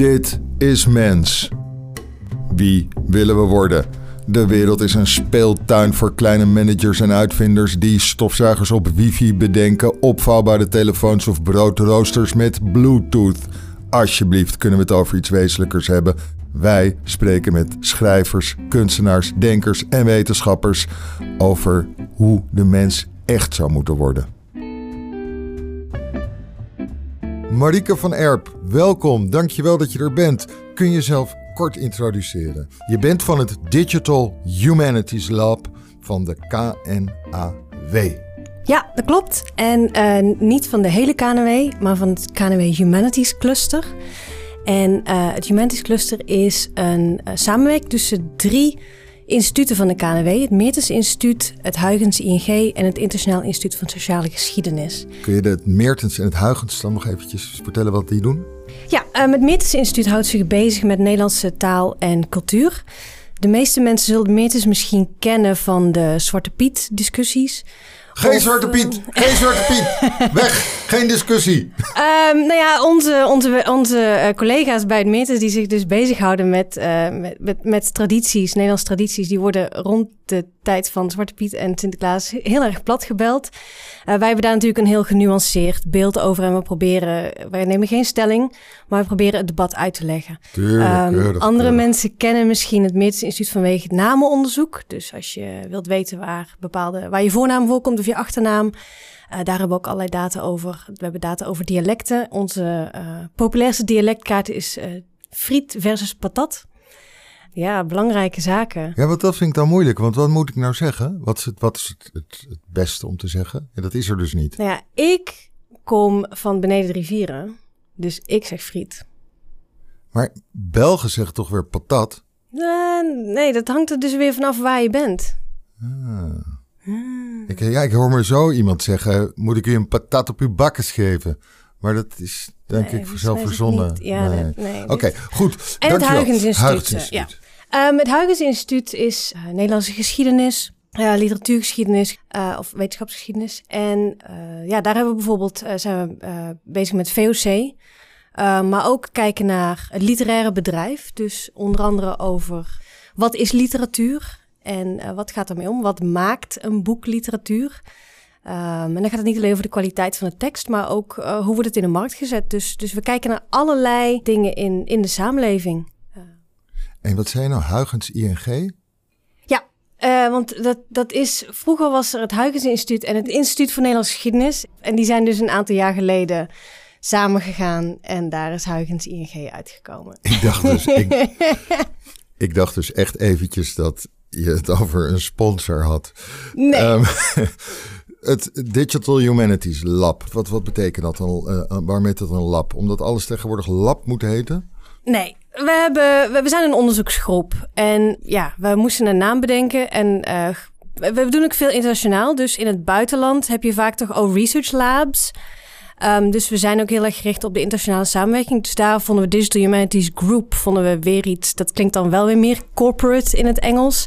Dit is mens. Wie willen we worden? De wereld is een speeltuin voor kleine managers en uitvinders die stofzuigers op wifi bedenken, opvouwbare telefoons of broodroosters met Bluetooth. Alsjeblieft, kunnen we het over iets wezenlijkers hebben? Wij spreken met schrijvers, kunstenaars, denkers en wetenschappers over hoe de mens echt zou moeten worden. Marike van Erp, welkom. Dankjewel dat je er bent. Kun je jezelf kort introduceren? Je bent van het Digital Humanities Lab van de KNAW. Ja, dat klopt. En uh, niet van de hele KNW, maar van het KNW Humanities Cluster. En uh, het Humanities Cluster is een uh, samenwerking tussen drie instituten van de KNW. Het Meertens Instituut, het Huygens ING en het Internationaal Instituut van Sociale Geschiedenis. Kun je het Meertens en het Huygens dan nog eventjes vertellen wat die doen? Ja, het Meertens Instituut houdt zich bezig met Nederlandse taal en cultuur. De meeste mensen zullen Meertens misschien kennen van de Zwarte Piet discussies. Geen of, Zwarte Piet, geen Zwarte Piet. Weg, geen discussie. Um, nou ja, onze, onze, onze uh, collega's bij het Meertens die zich dus bezighouden met, uh, met, met, met tradities, Nederlandse tradities, die worden rond de tijd van Zwarte Piet en Sinterklaas heel erg plat gebeld. Uh, wij hebben daar natuurlijk een heel genuanceerd beeld over en we proberen, wij nemen geen stelling, maar we proberen het debat uit te leggen. Tuurlijk, um, tuurlijk, andere tuurlijk. mensen kennen misschien het Meertens Instituut vanwege het namenonderzoek. Dus als je wilt weten waar, bepaalde, waar je voornaam voorkomt of je achternaam, uh, daar hebben we ook allerlei data over. We hebben data over dialecten. Onze uh, populairste dialectkaart is friet versus patat. Ja, belangrijke zaken. Ja, want dat vind ik dan moeilijk. Want wat moet ik nou zeggen? Wat is het, wat is het, het, het beste om te zeggen? Ja, dat is er dus niet. Nou ja, ik kom van beneden de rivieren. Dus ik zeg friet. Maar Belgen zeggen toch weer patat? Uh, nee, dat hangt er dus weer vanaf waar je bent. Ah. Ik, ja, ik hoor me zo iemand zeggen: moet ik u een patat op uw bakkes geven? Maar dat is denk nee, ik zelf verzonnen. Ja, nee. nee, Oké, okay, goed. En het Huygens Instituut. Huygens Instituut. Ja. Um, het Huygens Instituut is uh, Nederlandse geschiedenis, uh, literatuurgeschiedenis uh, of wetenschapsgeschiedenis. En ja, daar hebben we bijvoorbeeld zijn we bezig met VOC. maar ook kijken naar het literaire bedrijf. Dus onder andere over wat is literatuur en wat gaat ermee om? Wat maakt een boek literatuur? Um, en dan gaat het niet alleen over de kwaliteit van de tekst, maar ook hoe wordt het in de markt gezet. Dus, dus we kijken naar allerlei dingen in, in de samenleving. En wat zei je nou, Huygens ING? Ja, uh, want dat, dat is, vroeger was er het Huygens Instituut en het Instituut voor Nederlandse Geschiedenis. En die zijn dus een aantal jaar geleden samengegaan en daar is Huygens ING uitgekomen. Ik dacht dus, ik, ik dacht dus echt eventjes dat je het over een sponsor had. Nee. Um, het Digital Humanities Lab. Wat, wat betekent dat dan? Uh, waarom heet dat een lab? Omdat alles tegenwoordig lab moet heten? Nee, we, hebben, we zijn een onderzoeksgroep. En ja, we moesten een naam bedenken. En uh, we, doen ook veel internationaal. Dus in het buitenland heb je vaak toch ook research labs. Um, dus we zijn ook heel erg gericht op de internationale samenwerking. Dus daar vonden we Digital Humanities Group vonden we weer iets. Dat klinkt dan wel weer meer corporate in het Engels.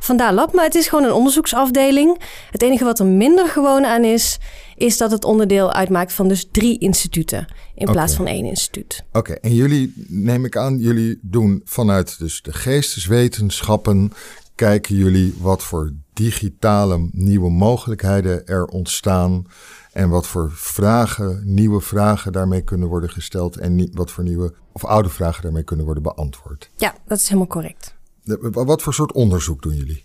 Vandaar lab, maar het is gewoon een onderzoeksafdeling. Het enige wat er minder gewoon aan is, is dat het onderdeel uitmaakt van dus drie instituten in plaats van één instituut. Oké, okay. en jullie, neem ik aan, jullie doen vanuit dus de geesteswetenschappen, kijken jullie wat voor digitale nieuwe mogelijkheden er ontstaan en wat voor vragen, nieuwe vragen daarmee kunnen worden gesteld en wat voor nieuwe of oude vragen daarmee kunnen worden beantwoord. Ja, dat is helemaal correct. Wat voor soort onderzoek doen jullie?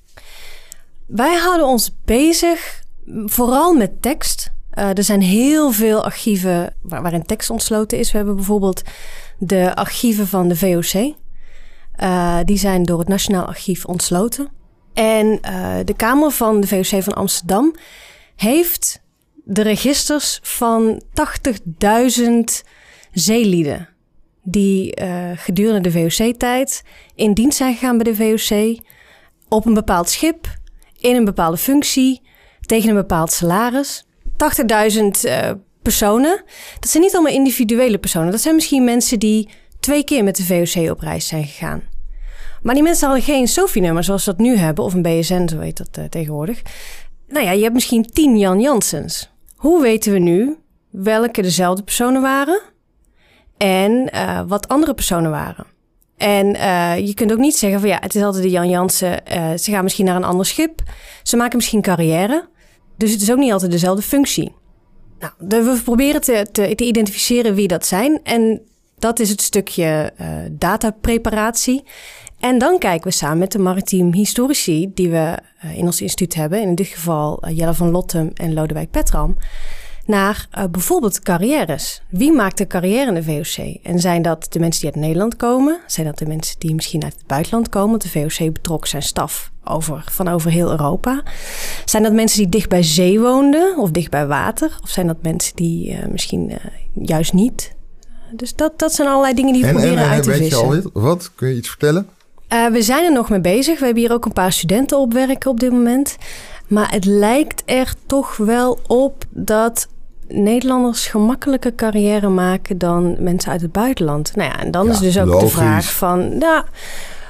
Wij houden ons bezig vooral met tekst. Uh, er zijn heel veel archieven waar, waarin tekst ontsloten is. We hebben bijvoorbeeld de archieven van de VOC. Uh, die zijn door het Nationaal Archief ontsloten. En uh, de Kamer van de VOC van Amsterdam heeft de registers van 80.000 zeelieden die uh, gedurende de VOC-tijd in dienst zijn gegaan bij de VOC op een bepaald schip, in een bepaalde functie, tegen een bepaald salaris. 80.000 uh, personen. Dat zijn niet allemaal individuele personen. Dat zijn misschien mensen die twee keer met de VOC op reis zijn gegaan. Maar die mensen hadden geen SOFI-nummer zoals we dat nu hebben, of een BSN, zo heet dat uh, tegenwoordig. Nou ja, je hebt misschien 10 Jan Janssens. Hoe weten we nu welke dezelfde personen waren en uh, wat andere personen waren. En uh, je kunt ook niet zeggen van ja, het is altijd de Jan Jansen. Uh, ze gaan misschien naar een ander schip. Ze maken misschien carrière. Dus het is ook niet altijd dezelfde functie. Nou, we proberen te, te, te identificeren wie dat zijn. En dat is het stukje datapreparatie. En dan kijken we samen met de maritiem historici die we in ons instituut hebben. In dit geval Jelle van Lottem en Lodewijk Petram naar uh, bijvoorbeeld carrières. Wie maakt de carrière in de VOC? En zijn dat de mensen die uit Nederland komen? Zijn dat de mensen die misschien uit het buitenland komen? Want de VOC betrok zijn staf over, van over heel Europa. Zijn dat mensen die dicht bij zee woonden of dicht bij water? Of zijn dat mensen die uh, misschien uh, juist niet? Dus dat, dat zijn allerlei dingen die we en, proberen en, en, uit te weet vissen. Je al wat? Kun je iets vertellen? Uh, we zijn er nog mee bezig. We hebben hier ook een paar studenten op werken op dit moment. Maar het lijkt er toch wel op dat Nederlanders gemakkelijker carrière maken dan mensen uit het buitenland. Nou ja, en dan Ja, is dus ook logisch. de vraag van, ja,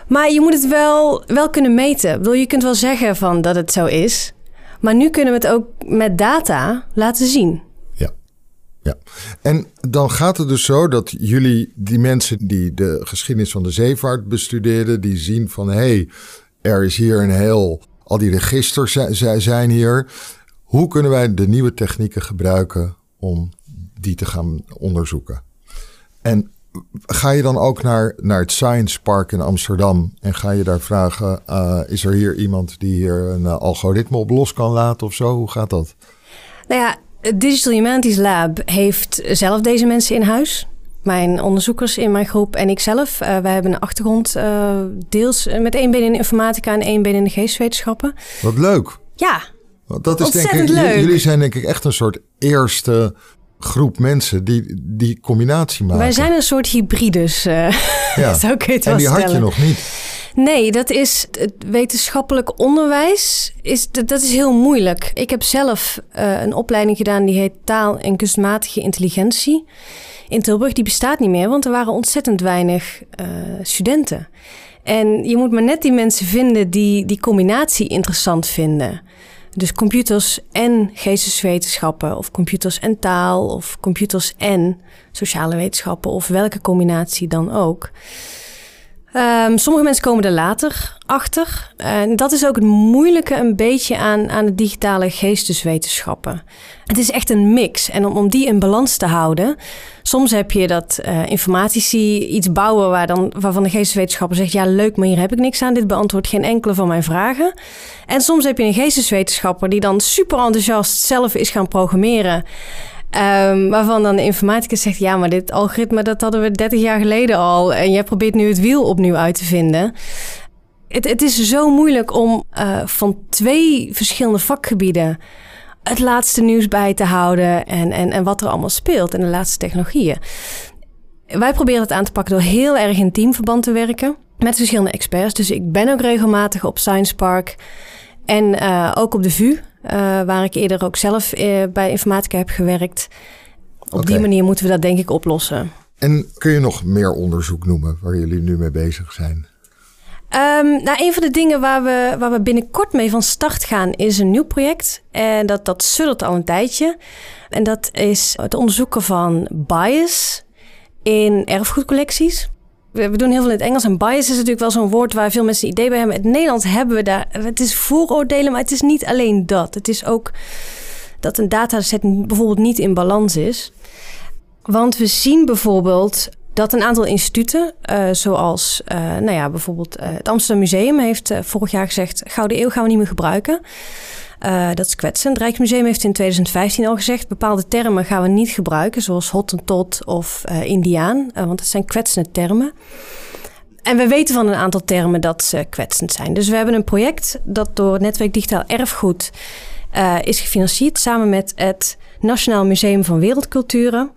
maar je moet het wel, wel kunnen meten. Ik bedoel, je kunt wel zeggen van dat het zo is, maar nu kunnen we het ook met data laten zien. En dan gaat het dus zo dat jullie, die mensen die de geschiedenis van de zeevaart bestuderen, die zien van hé, hey, er is hier een heel, al die registers zi- zi- zijn hier. Hoe kunnen wij de nieuwe technieken gebruiken om die te gaan onderzoeken? En ga je dan ook naar, naar het Science Park in Amsterdam en ga je daar vragen: uh, is er hier iemand die hier een uh, algoritme op los kan laten of zo? Hoe gaat dat? Nou ja, het Digital Humanities Lab heeft zelf deze mensen in huis. Mijn onderzoekers in mijn groep en ik zelf. Uh, wij hebben een achtergrond uh, deels met één been in informatica en één been in de geestwetenschappen. Wat leuk. Ja, Want dat is denk ik, Ontzettend leuk. jullie zijn denk ik echt een soort eerste groep mensen die die combinatie maken. wij zijn een soort hybrides. Uh, Ja. Zo kun je het wel en die had je nog niet. Nee, dat is het wetenschappelijk onderwijs. Is, dat dat is heel moeilijk. Ik heb zelf uh, een opleiding gedaan die heet Taal en Kunstmatige Intelligentie. In Tilburg, die bestaat niet meer, want er waren ontzettend weinig uh, studenten. En je moet maar net die mensen vinden die die combinatie interessant vinden. Dus computers en geesteswetenschappen, of computers en taal, of computers en sociale wetenschappen, of welke combinatie dan ook. Um, sommige mensen komen er later achter. En dat is ook het moeilijke een beetje aan, aan de digitale geesteswetenschappen. Het is echt een mix. En om, om die in balans te houden... Soms heb je dat uh, informatici iets bouwen waar dan, waarvan de geesteswetenschapper zegt... ja, leuk, maar hier heb ik niks aan. Dit beantwoordt geen enkele van mijn vragen. En soms heb je een geesteswetenschapper die dan super enthousiast zelf is gaan programmeren... Um, waarvan dan de informaticus zegt: Ja, maar dit algoritme dat hadden we 30 jaar geleden al. En jij probeert nu het wiel opnieuw uit te vinden. Het, het is zo moeilijk om uh, van twee verschillende vakgebieden het laatste nieuws bij te houden. En, en, en wat er allemaal speelt en de laatste technologieën. Wij proberen het aan te pakken door heel erg in teamverband te werken met verschillende experts. Dus ik ben ook regelmatig op Science Park en uh, ook op de VU. Uh, waar ik eerder ook zelf uh, bij informatica heb gewerkt. Op okay. die manier moeten we dat denk ik oplossen. En kun je nog meer onderzoek noemen waar jullie nu mee bezig zijn? Um, nou, een van de dingen waar we, waar we binnenkort mee van start gaan is een nieuw project. En dat, dat suddert al een tijdje. En dat is het onderzoeken van bias in erfgoedcollecties. We doen heel veel in het Engels en bias is natuurlijk wel zo'n woord waar veel mensen een idee bij hebben. In het Nederlands hebben we daar, het is vooroordelen, maar het is niet alleen dat. Het is ook dat een dataset bijvoorbeeld niet in balans is. Want we zien bijvoorbeeld dat een aantal instituten, uh, zoals uh, nou ja, bijvoorbeeld uh, het Amsterdam Museum, heeft vorig jaar gezegd: Gouden Eeuw gaan we niet meer gebruiken. Uh, dat is kwetsend. Het Rijksmuseum heeft in 2015 al gezegd: bepaalde termen gaan we niet gebruiken, zoals Hottentot of uh, Indiaan, uh, want dat zijn kwetsende termen. En we weten van een aantal termen dat ze kwetsend zijn. Dus we hebben een project dat door Netwerk Digitaal Erfgoed is gefinancierd samen met het Nationaal Museum van Wereldculturen.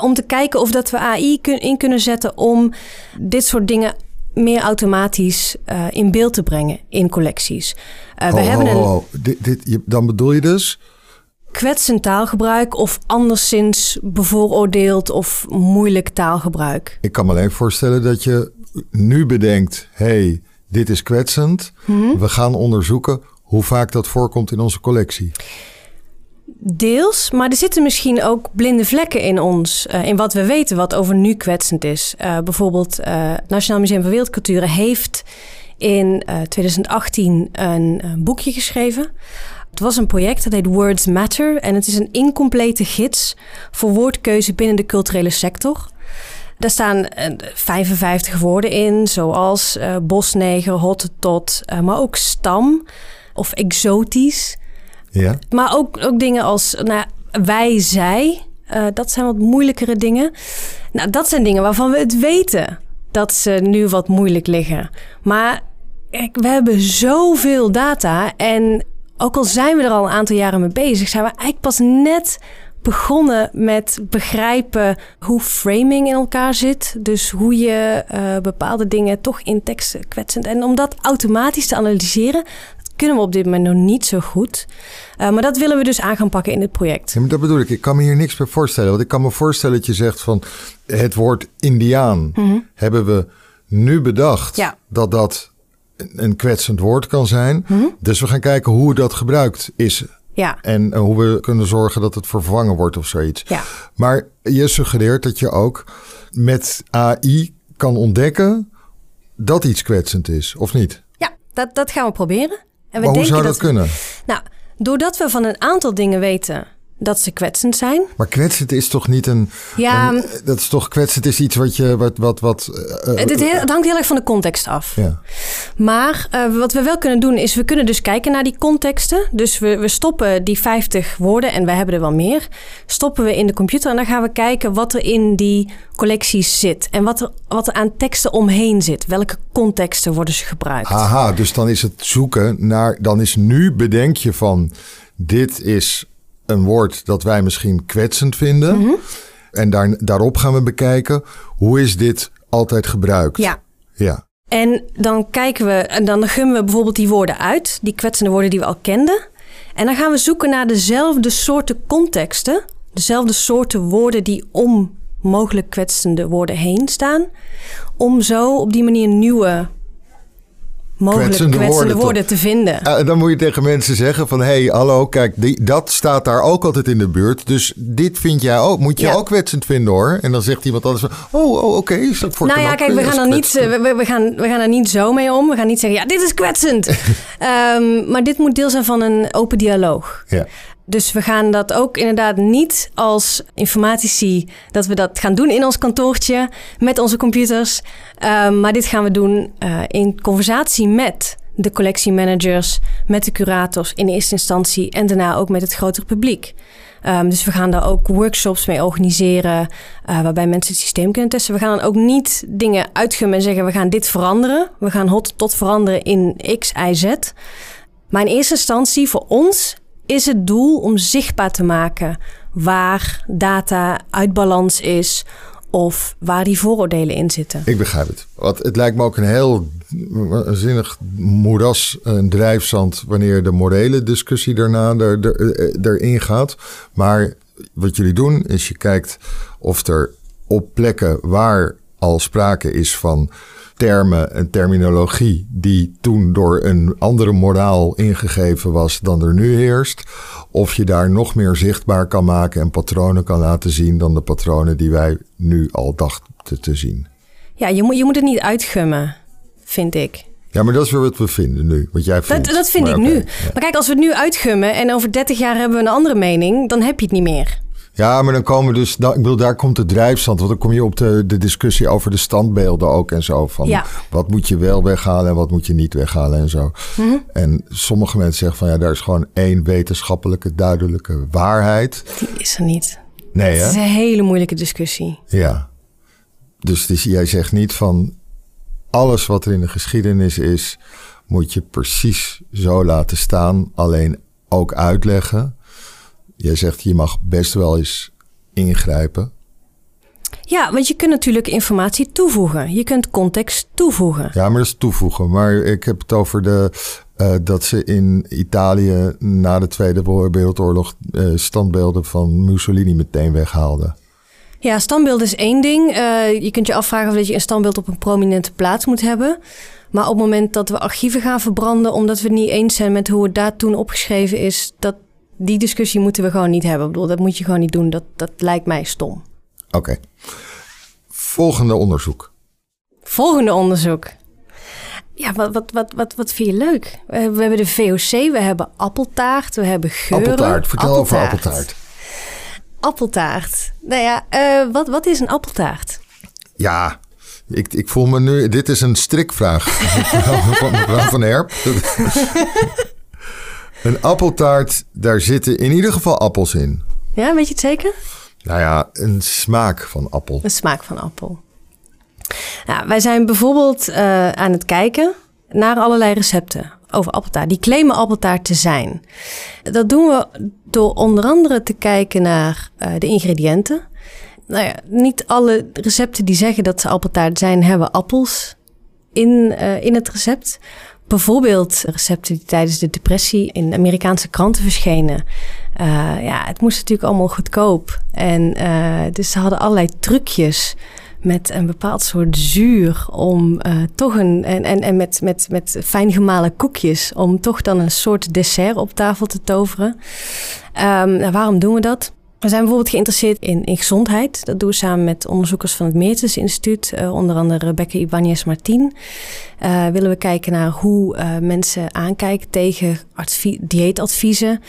om te kijken of dat we AI kun, in kunnen zetten om dit soort dingen meer automatisch in beeld te brengen in collecties. Uh, we oh, hebben een. Oh, oh. Dit, dit, dan bedoel je dus. Kwetsend taalgebruik of anderszins bevooroordeeld of moeilijk taalgebruik. Ik kan me alleen voorstellen dat je nu bedenkt: hey, dit is kwetsend. -hmm. We gaan onderzoeken hoe vaak dat voorkomt in onze collectie. Deels, maar er zitten misschien ook blinde vlekken in ons, uh, in wat we weten wat over nu kwetsend is. Uh, bijvoorbeeld, uh, Nationaal Museum voor Wereldcultuur heeft in 2018 een, een, boekje geschreven. Het was een project dat heet Words Matter en het is een incomplete gids voor woordkeuze binnen de culturele sector. Daar staan 55 woorden in, zoals bosneger, hottentot, maar ook stam of exotisch. Ja. Maar ook, ook dingen als nou, wij, zij. Uh, dat zijn wat moeilijkere dingen. Nou, dat zijn dingen waarvan we het weten dat ze nu wat moeilijk liggen. Maar we hebben zoveel data. En ook al zijn we er al een aantal jaren mee bezig, zijn we eigenlijk pas net begonnen met begrijpen hoe framing in elkaar zit. Dus hoe je uh, bepaalde dingen toch in teksten kwetsend. En om dat automatisch te analyseren, kunnen we op dit moment nog niet zo goed. Uh, maar dat willen we dus aan gaan pakken in dit project. Ja, maar dat bedoel ik. Ik kan me hier niks bij voorstellen. Want ik kan me voorstellen dat je zegt van het woord Indiaan mm-hmm. hebben we nu bedacht ja. dat dat een kwetsend woord kan zijn. Mm-hmm. Dus we gaan kijken hoe dat gebruikt is. Ja. En uh, hoe we kunnen zorgen dat het vervangen wordt of zoiets. Ja. Maar je suggereert dat je ook met AI kan ontdekken dat iets kwetsend is, of niet? Ja, dat, dat gaan we proberen. En we maar hoe zou dat, we- kunnen? Nou, doordat we van een aantal dingen weten dat ze kwetsend zijn. Maar kwetsend is toch niet een. Ja, een- dat is toch kwetsend is iets wat je. Wat, wat, wat, eh, het, het, heel- het hangt heel erg van de context af. ja. Maar eh, wat we wel kunnen doen is, we kunnen dus kijken naar die contexten. Dus we, we stoppen die 50 woorden, en we hebben er wel meer, stoppen we in de computer. En dan gaan we kijken wat er in die collecties zit. En wat er, wat er aan teksten omheen zit. Welke contexten worden ze gebruikt. Haha, dus dan is het zoeken naar. Dan is nu bedenk je van. Dit is een woord dat wij misschien kwetsend vinden. Mhm. En daar, daarop gaan we bekijken. Hoe is dit altijd gebruikt? Ja. Ja. En dan kijken we, en dan gummen we bijvoorbeeld die woorden uit, die kwetsende woorden die we al kenden. En dan gaan we zoeken naar dezelfde soorten contexten, dezelfde soorten woorden die om mogelijk kwetsende woorden heen staan, om zo op die manier nieuwe mogelijk Kwetsende kwetsende, woorden woorden, te- vinden. Dan moet je tegen mensen zeggen van... hé, hey, hallo, kijk, die, dat staat daar ook altijd in de buurt. Dus dit vind jij ook, moet je Ja. ook kwetsend vinden, hoor. En dan zegt iemand anders van... oh, oh oké, is dat voor Nou ja, kijk, we gaan, er niet, eh, we, we, gaan, we gaan er niet zo mee om. We gaan niet zeggen, ja, dit is kwetsend. Ehm, maar dit moet deel zijn van een open dialoog. Ja. Dus we gaan dat ook inderdaad niet als informatici... dat we dat gaan doen in ons kantoortje met onze computers. Ehm, maar dit gaan we doen eh, in conversatie met de collectiemanagers... met de curators in eerste instantie... en daarna ook met het grotere publiek. Ehm, dus we gaan daar ook workshops mee organiseren... eh, waarbij mensen het systeem kunnen testen. We gaan dan ook niet dingen uitgummen en zeggen... we gaan dit veranderen. We gaan hot tot veranderen in X, Y, Z... Maar in eerste instantie voor ons is het doel om zichtbaar te maken waar data uit balans is of waar die vooroordelen in zitten. Ik begrijp het. Het lijkt me ook een heel zinnig moeras, een drijfzand... wanneer de morele discussie daarna eh, erin gaat. Maar wat jullie doen is je kijkt of er op plekken waar al sprake is van termen en terminologie die toen door een andere moraal ingegeven was dan er nu heerst, of je daar nog meer zichtbaar kan maken en patronen kan laten zien dan de patronen die wij nu al dachten te zien. Ja, je moet, je moet het niet uitgummen, vind ik. Ja, maar dat is weer wat we vinden nu. Wat jij vindt. Dat, dat vind Maar ik nu. ja. Maar kijk, als we het nu uitgummen en over 30 jaar hebben we een andere mening, dan heb je het niet meer. Ja, maar dan komen dus, ik bedoel, daar komt de drijfstand. Want dan kom je op de, de discussie over de standbeelden ook en zo. Van Ja. wat moet je wel weghalen en wat moet je niet weghalen en zo. Mhm. En sommige mensen zeggen van ja, daar is gewoon één wetenschappelijke, duidelijke waarheid. Die is er niet. Nee, Het is hè? een hele moeilijke discussie. Ja. Dus is- jij zegt niet van alles wat er in de geschiedenis is, moet je precies zo laten staan. Alleen ook uitleggen. Jij zegt je mag best wel eens ingrijpen. Ja, want je kunt natuurlijk informatie toevoegen. Je kunt context toevoegen. Ja, maar dat is toevoegen. Maar ik heb het over de, eh, dat ze in Italië na de Tweede Wereldoorlog eh, standbeelden van Mussolini meteen weghaalden. Ja, standbeeld is één ding. Eh, je kunt je afvragen of dat je een standbeeld op een prominente plaats moet hebben. Maar op het moment dat we archieven gaan verbranden... omdat we het niet eens zijn met hoe het daar toen opgeschreven is... dat Die discussie moeten we gewoon niet hebben. Ik bedoel, dat moet je gewoon niet doen. Dat, dat lijkt mij stom. Oké. Volgende onderzoek. Volgende onderzoek. Ja, wat, wat, wat, wat, wat vind je leuk? We hebben, de VOC, we hebben appeltaart, we hebben geuren. Appeltaart, vertel over appeltaart. Appeltaart. Nou ja, uh, wat, wat is een appeltaart? Ja, ik, ik voel me nu... Dit is een strikvraag van mevrouw Van Herp. een appeltaart, daar zitten in ieder geval appels in. Ja, weet je het zeker? Nou ja, een smaak van appel. Een smaak van appel. Nou, wij zijn bijvoorbeeld uh, aan het kijken naar allerlei recepten over appeltaart. Die claimen appeltaart te zijn. Dat doen we door onder andere te kijken naar uh, de ingrediënten. Nou ja, niet alle recepten die zeggen dat ze appeltaart zijn, hebben appels in, uh, in het recept. Bijvoorbeeld recepten die tijdens de depressie in Amerikaanse kranten verschenen. Uh, ja, het moest natuurlijk allemaal goedkoop. En uh, dus ze hadden allerlei trucjes met een bepaald soort zuur om uh, toch een. En, en, en met, met, met fijn gemalen koekjes om toch dan een soort dessert op tafel te toveren. Um, nou, waarom doen we dat? We zijn bijvoorbeeld geïnteresseerd in, gezondheid. Dat doen we samen met onderzoekers van het Meertens Instituut, uh, onder andere Rebecca Ibanez Martin. Uh, willen we kijken naar hoe uh, mensen aankijken tegen dieetadviezen.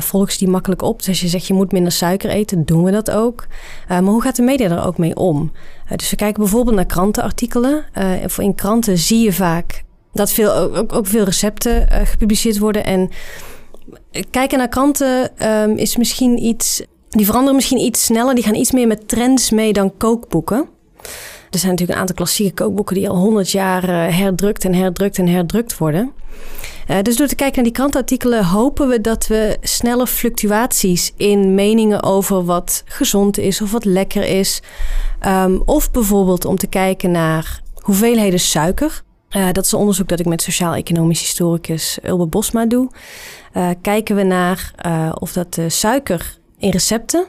volg die makkelijk op. Dus als je zegt je moet minder suiker eten, doen we dat ook. maar hoe gaat de media er ook mee om? dus we kijken bijvoorbeeld naar krantenartikelen. in kranten zie je vaak dat veel, ook, ook veel recepten gepubliceerd worden. En kijken naar kranten um, is misschien iets die veranderen misschien iets sneller. Die gaan iets meer met trends mee dan kookboeken. Er zijn natuurlijk een aantal klassieke kookboeken die al honderd jaar uh, herdrukt en herdrukt en herdrukt worden. Uh, dus door te kijken naar die krantartikelen hopen we dat we snelle fluctuaties in meningen over wat gezond is of wat lekker is. Um, of bijvoorbeeld om te kijken naar hoeveelheden suiker. Uh, dat is een onderzoek dat ik met sociaal-economisch historicus Ulbe Bosma doe. kijken we naar of dat de suiker in recepten.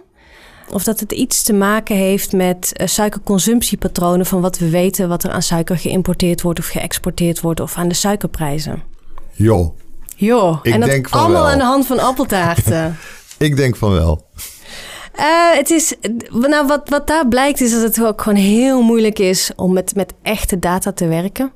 Of dat het iets te maken heeft met uh, suikerconsumptiepatronen van wat we weten, wat er aan suiker geïmporteerd wordt of geëxporteerd wordt of aan de suikerprijzen. Jo. Jo, ik en dat denk van allemaal wel. aan de hand van appeltaarten. ik denk van wel. Uh, het is, nou, wat, wat daar blijkt is dat het ook gewoon heel moeilijk is om met, met echte data te werken.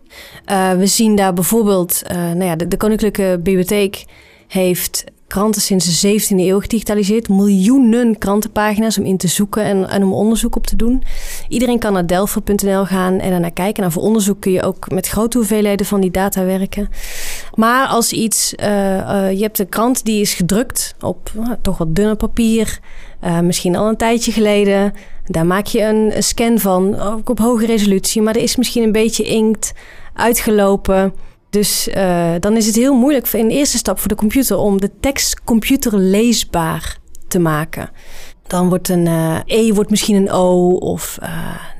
Uh, we zien daar bijvoorbeeld, nou ja, de, de Koninklijke Bibliotheek heeft kranten sinds de 17e eeuw gedigitaliseerd. Miljoenen krantenpagina's om in te zoeken en, en om onderzoek op te doen. Iedereen kan naar delphi.nl gaan en naar kijken. Nou, voor onderzoek kun je ook met grote hoeveelheden van die data werken. Maar als iets, uh, uh, je hebt een krant die is gedrukt op uh, toch wat dunner papier. misschien al een tijdje geleden. Daar maak je een, een scan van, ook op hoge resolutie. Maar er is misschien een beetje inkt uitgelopen. Dus uh, dan is het heel moeilijk in de eerste stap voor de computer om de tekst computerleesbaar te maken. Dan wordt een uh, E wordt misschien een O of uh,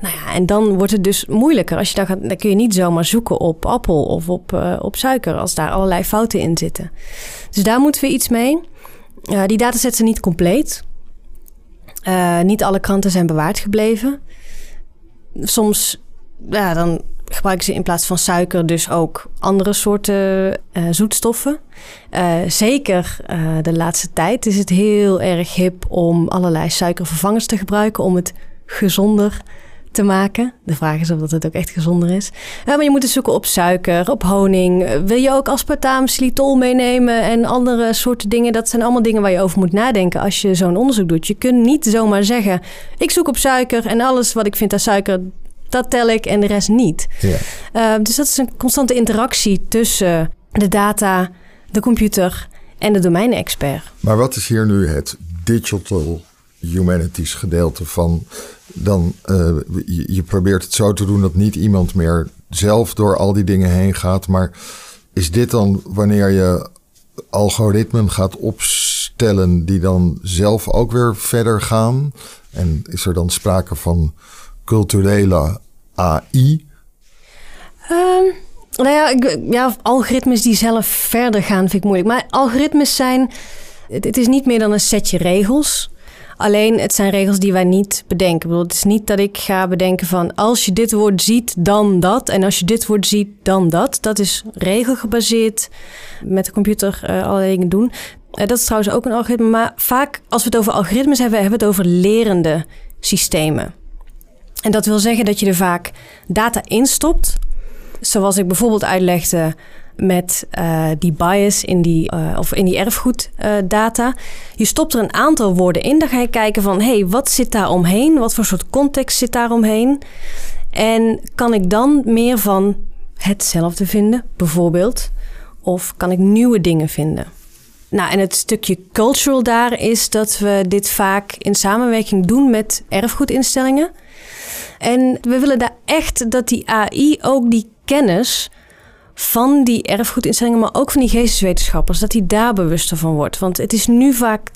nou ja, en dan wordt het dus moeilijker. Als je dan gaat, dan kun je niet zomaar zoeken op appel of op, op suiker als daar allerlei fouten in zitten. Dus daar moeten we iets mee. die datasets zijn niet compleet. niet alle kranten zijn bewaard gebleven. Soms ja, dan gebruiken ze in plaats van suiker dus ook andere soorten uh, zoetstoffen. Uh, zeker uh, de laatste tijd is het heel erg hip om allerlei suikervervangers te gebruiken om het gezonder te maken. De vraag is of dat het ook echt gezonder is. maar je moet dus zoeken op suiker, op honing. Wil je ook aspartaam, xylitol meenemen en andere soorten dingen? Dat zijn allemaal dingen waar je over moet nadenken als je zo'n onderzoek doet. Je kunt niet zomaar zeggen: ik zoek op suiker en alles wat ik vind aan suiker, dat tel ik en de rest niet. Ja. Uh, dus dat is een constante interactie tussen de data, de computer en de domeinexpert. Maar wat is hier nu het digital humanities gedeelte van? Dan uh, je, je, probeert het zo te doen dat niet iemand meer zelf door al die dingen heen gaat. Maar is dit dan wanneer je algoritmen gaat opstellen die dan zelf ook weer verder gaan? En is er dan sprake van culturele AI? Um, nou ja, ik, ja, algoritmes die zelf verder gaan vind ik moeilijk. Maar algoritmes zijn, het, het, is niet meer dan een setje regels. Alleen het zijn regels die wij niet bedenken. Ik bedoel, het is niet dat ik ga bedenken van als je dit woord ziet, dan dat. En als je dit woord ziet, dan dat. Dat is regelgebaseerd met de computer uh, allerlei dingen doen. Eh, dat is trouwens ook een algoritme. Maar vaak als we het over algoritmes hebben, hebben we het over lerende systemen. En dat wil zeggen dat je er vaak data instopt. Zoals ik bijvoorbeeld uitlegde met uh, die bias in die, uh, of in die erfgoeddata. je stopt er een aantal woorden in. Dan ga je kijken van, hé, hey, wat zit daar omheen? Wat voor soort context zit daar omheen? En kan ik dan meer van hetzelfde vinden, bijvoorbeeld? Of kan ik nieuwe dingen vinden? Nou, en het stukje cultural daar is dat we dit vaak in samenwerking doen met erfgoedinstellingen. En we willen daar echt dat die AI ook die kennis van die erfgoedinstellingen, maar ook van die geesteswetenschappers, dat die daar bewuster van wordt. Want het is nu vaak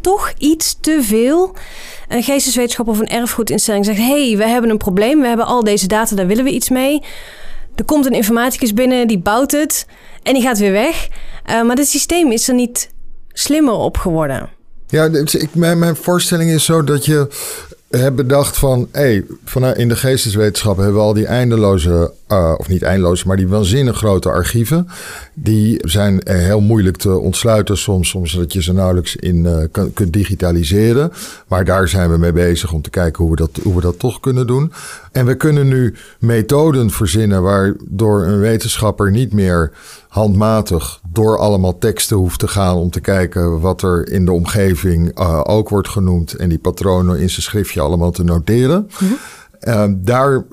toch iets te veel. Een geesteswetenschapper of een erfgoedinstelling zegt: hey, we hebben een probleem, we hebben al deze data, daar willen we iets mee. Er komt een informaticus binnen, die bouwt het en die gaat weer weg. Uh, maar het systeem is er niet slimmer op geworden. Ja, ik, mijn, mijn voorstelling is zo dat je hebt bedacht van, hé, hey, in de geesteswetenschappen hebben we al die eindeloze, uh, of niet eindeloze, maar die waanzinnig grote archieven. Die zijn heel moeilijk te ontsluiten soms, soms dat je ze nauwelijks in kan, kunt digitaliseren. Maar daar zijn we mee bezig om te kijken hoe we, dat, hoe we dat toch kunnen doen. En we kunnen nu methoden verzinnen waardoor een wetenschapper niet meer handmatig door allemaal teksten hoeft te gaan om te kijken wat er in de omgeving uh, ook wordt genoemd en die patronen in zijn schriftje allemaal te noteren. Mhm. Uh, daar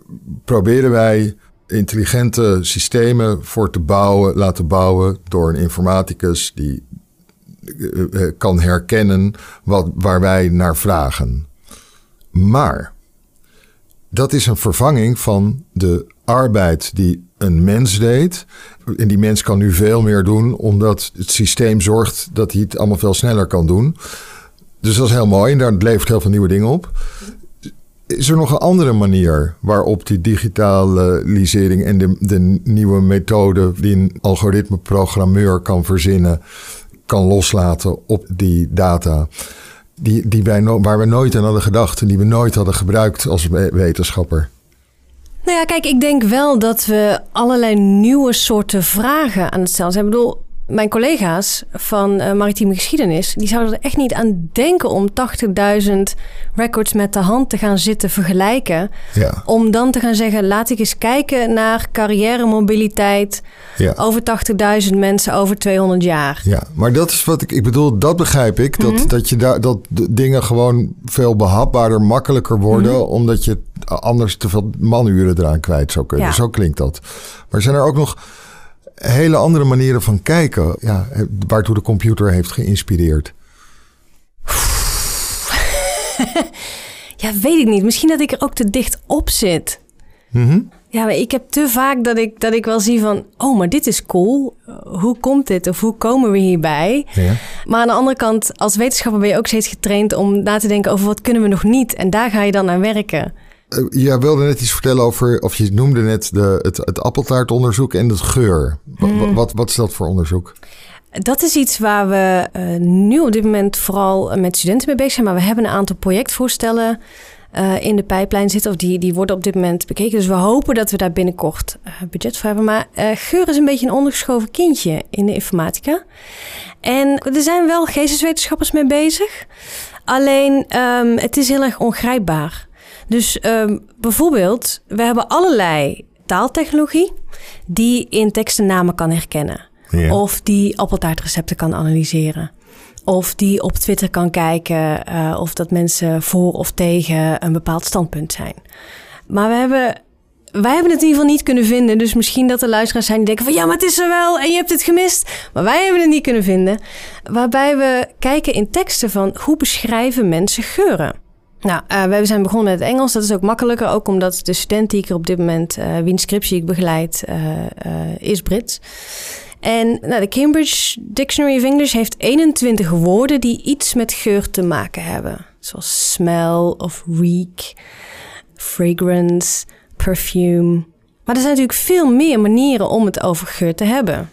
proberen wij intelligente systemen voor te bouwen, laten bouwen door een informaticus die uh, kan herkennen wat, waar wij naar vragen. Maar dat is een vervanging van de arbeid die een mens deed. En die mens kan nu veel meer doen, omdat het systeem zorgt dat hij het allemaal veel sneller kan doen. Dus dat is heel mooi en daar levert heel veel nieuwe dingen op. Is er nog een andere manier waarop die digitalisering en de, de nieuwe methode die een algoritmeprogrammeur kan verzinnen, kan loslaten op die data? Die, die wij waar we nooit aan hadden gedacht en die we nooit hadden gebruikt als wetenschapper. Nou ja, kijk, ik denk wel dat we allerlei nieuwe soorten vragen aan het stellen zijn. Ik bedoel, mijn collega's van uh, maritieme geschiedenis, die zouden er echt niet aan denken om 80.000 records met de hand te gaan zitten vergelijken. Ja. Om dan te gaan zeggen, laat ik eens kijken naar carrière mobiliteit ja. over 80.000 mensen over 200 jaar. Ja, maar dat is wat ik, ik bedoel, dat begrijp ik. Dat, mhm. dat je daar, dat dingen gewoon veel behapbaarder, makkelijker worden, mhm. omdat je anders te veel manuren eraan kwijt zou kunnen. Ja. Zo klinkt dat. Maar zijn er ook nog hele andere manieren van kijken, ja, waartoe de computer heeft geïnspireerd? ja, weet ik niet. Misschien dat ik er ook te dicht op zit. Mm Ja, maar ik heb te vaak dat ik, dat ik wel zie van... oh, maar dit is cool. Hoe komt dit? Of hoe komen we hierbij? Ja. Maar aan de andere kant, als wetenschapper ben je ook steeds getraind... om na te denken over wat kunnen we nog niet. En daar ga je dan aan werken. Uh, jij wilde net iets vertellen over, of je noemde net de, het, het appeltaartonderzoek en het geur. Hmm. Wat, wat is dat voor onderzoek? Dat is iets waar we uh, nu op dit moment vooral met studenten mee bezig zijn. Maar we hebben een aantal projectvoorstellen uh, in de pijplijn zitten. Of die, die worden op dit moment bekeken. Dus we hopen dat we daar binnenkort budget voor hebben. Maar geur is een beetje een ondergeschoven kindje in de informatica. En er zijn wel geesteswetenschappers mee bezig. Alleen um, het is heel erg ongrijpbaar. Dus um, bijvoorbeeld, we hebben allerlei taaltechnologie die in teksten namen kan herkennen. Of die appeltaartrecepten kan analyseren. Of die op Twitter kan kijken uh, of dat mensen voor of tegen een bepaald standpunt zijn. Maar we hebben, wij hebben het in ieder geval niet kunnen vinden. Dus misschien dat er luisteraars zijn die denken van ja, maar het is er wel en je hebt het gemist. Maar wij hebben het niet kunnen vinden. Waarbij we kijken in teksten van hoe beschrijven mensen geuren. Nou, uh, we zijn begonnen met het Engels. Dat is ook makkelijker, ook omdat de student die ik er op dit moment, uh, wiens scriptie ik begeleid, uh, is Brits. En nou, de Cambridge Dictionary of English heeft 21 woorden die iets met geur te maken hebben. Zoals smell of reek, fragrance, perfume. Maar er zijn natuurlijk veel meer manieren om het over geur te hebben.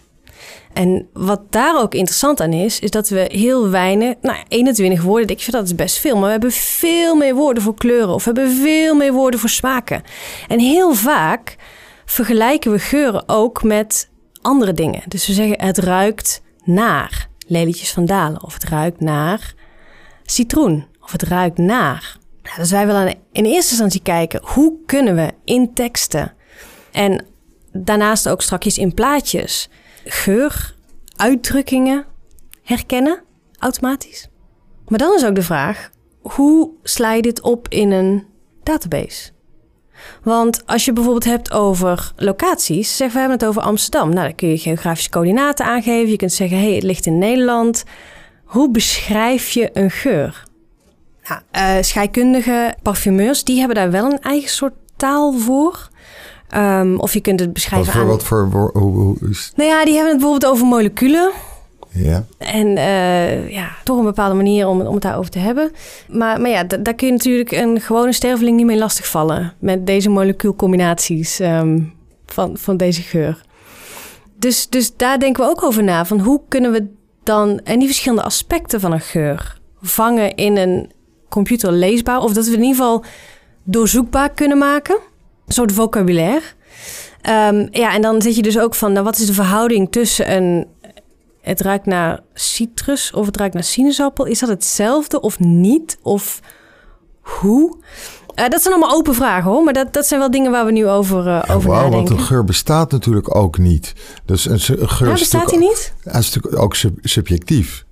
En wat daar ook interessant aan is, is dat we heel weinig, nou 21 woorden, ik vind dat is best veel, maar we hebben veel meer woorden voor kleuren of we hebben veel meer woorden voor smaken. En heel vaak vergelijken we geuren ook met andere dingen. Dus we zeggen het ruikt naar lelietjes van Dalen. Of het ruikt naar citroen. Of het ruikt naar. Nou, dus wij willen in eerste instantie kijken hoe kunnen we in teksten en daarnaast ook strakjes in plaatjes geur, uitdrukkingen herkennen automatisch. Maar dan is ook de vraag: hoe sla je dit op in een database? Want als je bijvoorbeeld hebt over locaties, zeggen we hebben het over Amsterdam. Nou, dan kun je geografische coördinaten aangeven. Je kunt zeggen, hé, hey, het ligt in Nederland. Hoe beschrijf je een geur? Nou, uh, scheikundige parfumeurs, die hebben daar wel een eigen soort taal voor. Um, of je kunt het beschrijven wat voor, aan... Wat voor... Hoe, hoe is... Nou ja, die hebben het bijvoorbeeld over moleculen. Ja. En uh, ja, toch een bepaalde manier om, om het daarover te hebben. Maar, maar ja, daar kun je natuurlijk een gewone sterveling niet mee lastigvallen. Met deze molecuulcombinaties um, van, van deze geur. Dus, dus daar denken we ook over na. Van hoe kunnen we dan... En die verschillende aspecten van een geur vangen in een computer leesbaar. Of dat we in ieder geval doorzoekbaar kunnen maken. Een soort vocabulaire. Um, ja, en dan zit je dus ook van... Nou, wat is de verhouding tussen een het ruikt naar citrus of het ruikt naar sinaasappel. Is dat hetzelfde of niet? Of hoe? Uh, dat zijn allemaal open vragen hoor, maar dat, dat zijn wel dingen waar we nu over, uh, ja, over wow, nadenken. Want een geur bestaat natuurlijk ook niet. Dus een, geur ja, bestaat hij niet? Hij is natuurlijk ook sub subjectief.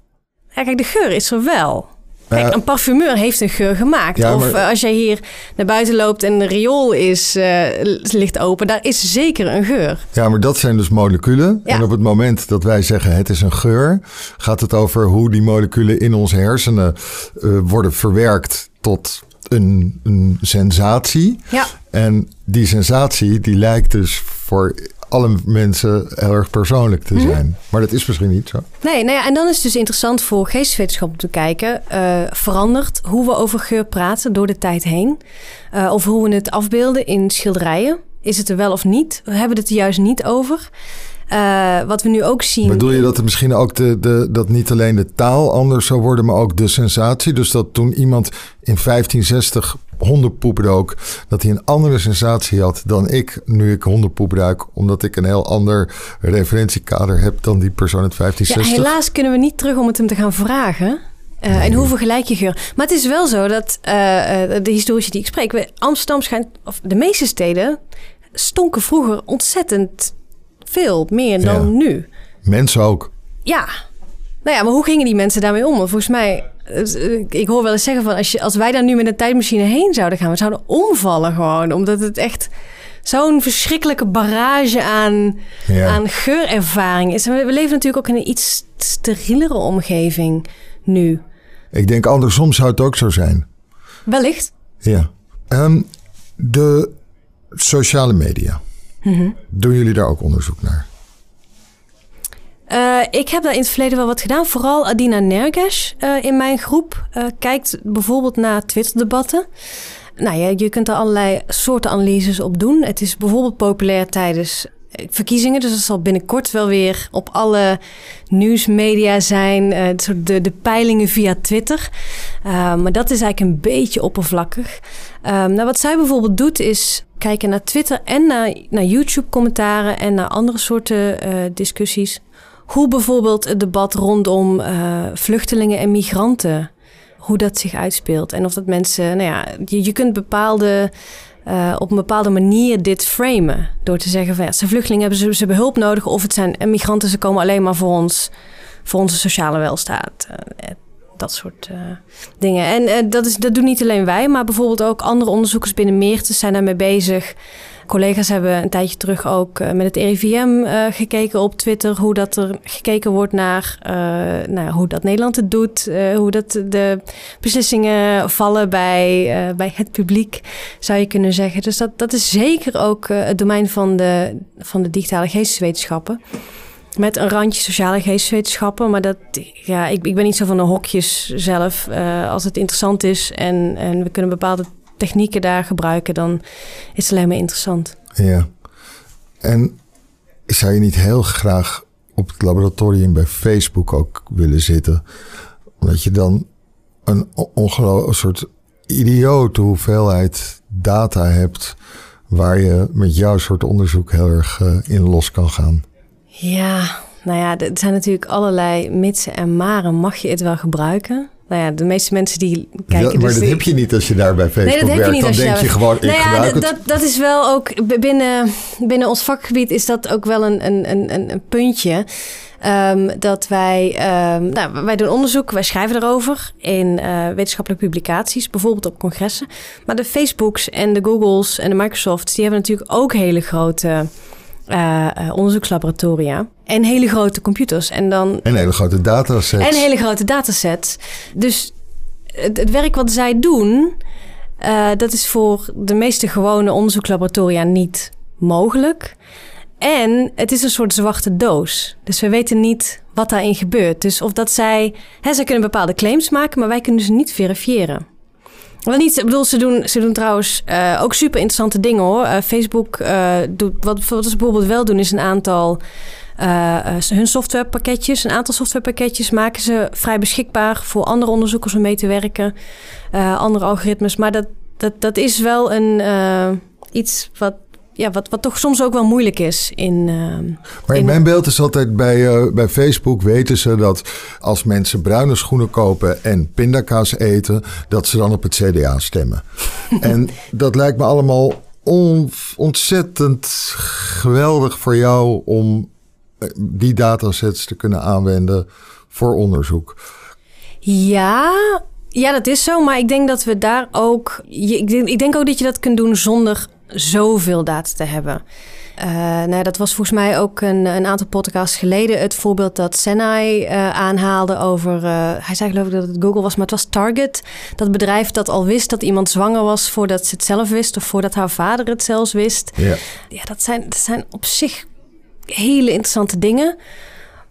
Ja, kijk, de geur is er wel. Kijk, Uh, een parfumeur heeft een geur gemaakt. Ja, of maar- uh, als jij hier naar buiten loopt en de riool is, uh, ligt open, daar is zeker een geur. Ja, maar dat zijn dus moleculen. Ja. En op het moment dat wij zeggen het is een geur, gaat het over hoe die moleculen in onze hersenen eh, worden verwerkt tot een, een sensatie. Ja. En die sensatie die lijkt dus voor alle mensen heel erg persoonlijk te Mhm. zijn. Maar dat is misschien niet zo. Nee, nou ja, en dan is het dus interessant voor geesteswetenschap om te kijken. eh, verandert hoe we over geur praten door de tijd heen? Eh, of hoe we het afbeelden in schilderijen? Is het er wel of niet? We hebben het er juist niet over. Eh, wat we nu ook zien. Bedoel je dat er misschien ook de, de, dat niet alleen de taal anders zou worden, maar ook de sensatie? Dus dat toen iemand in 1560 hondenpoep rook, dat hij een andere sensatie had dan ik nu ik hondenpoep ruik, omdat ik een heel ander referentiekader heb dan die persoon uit Ja, 1560? helaas kunnen we niet terug om het hem te gaan vragen. Eh, En hoe vergelijk je geur? Maar het is wel zo dat eh, de historici die ik spreek... Amsterdam schijnt, of de meeste steden... stonken vroeger ontzettend veel meer dan Ja. nu. Mensen ook. Ja. Nou ja, maar hoe gingen die mensen daarmee om? Want volgens mij, eh, ik hoor wel eens zeggen van... Als, je, als wij daar nu met een tijdmachine heen zouden gaan... we zouden omvallen gewoon. Omdat het echt zo'n verschrikkelijke barrage aan, Ja. aan geurervaring is. En we, we leven natuurlijk ook in een iets sterielere omgeving nu. Ik denk andersom zou het ook zo zijn. Wellicht. Ja. Ehm, de sociale media. Doen jullie daar ook onderzoek naar? Eh, ik heb daar in het verleden wel wat gedaan. Vooral Adina Nerges eh, in mijn groep eh, kijkt bijvoorbeeld naar Twitter-debatten. Nou ja, je kunt er allerlei soorten analyses op doen. Het is bijvoorbeeld populair tijdens verkiezingen. Dus dat zal binnenkort wel weer op alle nieuwsmedia zijn. eh, de, de peilingen via Twitter. Eh, maar dat is eigenlijk een beetje oppervlakkig. Ehm, nou, wat zij bijvoorbeeld doet is kijken naar Twitter en naar, naar YouTube-commentaren en naar andere soorten eh, discussies. Hoe bijvoorbeeld het debat rondom vluchtelingen en migranten, hoe dat zich uitspeelt. En of dat mensen, nou ja, je kunt bepaalde, eh, op een bepaalde manier dit framen. Door te zeggen van ja, zijn vluchtelingen, hebben ze, ze hulp nodig. Of het zijn en migranten, ze komen alleen maar voor ons, voor onze sociale welstaat. Eh, dat soort dingen. En dat, is, dat doen niet alleen wij, maar bijvoorbeeld ook andere onderzoekers binnen Meertens zijn daarmee bezig. Collega's hebben een tijdje terug ook eh, met het RIVM eh, gekeken op Twitter hoe dat er gekeken wordt naar eh, nou, hoe dat Nederland het doet, hoe dat de beslissingen vallen bij, bij het publiek, zou je kunnen zeggen. Dus dat, dat is zeker ook het domein van de, van de digitale geesteswetenschappen. Met een randje sociale geesteswetenschappen. Maar dat, ja, ik, ik ben niet zo van de hokjes zelf. Als het interessant is en, en we kunnen bepaalde technieken daar gebruiken, dan is het alleen maar interessant. Ja. En zou je niet heel graag op het laboratorium bij Facebook ook willen zitten? Omdat je dan een ongelooflijk soort idiote hoeveelheid data hebt... waar je met jouw soort onderzoek heel erg eh, in los kan gaan. Ja, Nou ja, er zijn natuurlijk allerlei mitsen en maren. Mag je het wel gebruiken? Nou ja, de meeste mensen die kijken... Ja, maar dus dat heb je niet als je daar bij Facebook nee, dat heb werkt. je niet Dan als denk je gewoon, ik nou ja, dat, dat, dat is wel ook binnen, binnen ons vakgebied is dat ook wel een, een, een, een- puntje. Ehm, dat wij, ehm, nou, wij doen onderzoek, wij schrijven erover in eh, wetenschappelijke publicaties, bijvoorbeeld op congressen. Maar de Facebooks en de Googles en de Microsofts, die hebben natuurlijk ook hele grote eh, onderzoekslaboratoria en hele grote computers. En dan En hele grote datasets. en hele grote datasets. Dus het, het werk wat zij doen, eh, dat is voor de meeste gewone onderzoekslaboratoria niet mogelijk. En het is een soort zwarte doos. Dus we weten niet wat daarin gebeurt. Dus of dat zij... Hè, zij kunnen bepaalde claims maken, maar wij kunnen ze niet verifiëren. Wel niet, ik bedoel, ze doen, ze doen trouwens eh, ook super interessante dingen hoor. Eh, Facebook doet, wat, wat ze bijvoorbeeld wel doen, is een aantal hun softwarepakketjes, een aantal softwarepakketjes maken ze vrij beschikbaar voor andere onderzoekers om mee te werken, eh, andere algoritmes. Maar dat, dat, dat is wel een, eh, iets wat, ja, wat, wat toch soms ook wel moeilijk is in. eh, Maar in in- mijn beeld is altijd bij, eh, bij Facebook weten ze dat als mensen bruine schoenen kopen en pindakaas eten, dat ze dan op het CDA stemmen. en dat lijkt me allemaal on- ontzettend geweldig voor jou om eh, die datasets te kunnen aanwenden voor onderzoek. Ja, ja, dat is zo. Maar ik denk dat we daar ook. Ik denk, ik denk ook dat je dat kunt doen zonder zoveel data te hebben. Eh, nou, ja, dat was volgens mij ook een, een aantal podcasts geleden het voorbeeld dat Senai eh, aanhaalde over. eh, hij zei geloof ik dat het Google was, maar het was Target. Dat bedrijf dat al wist dat iemand zwanger was voordat ze het zelf wist of voordat haar vader het zelfs wist. Ja. Ja, dat zijn, dat zijn op zich hele interessante dingen.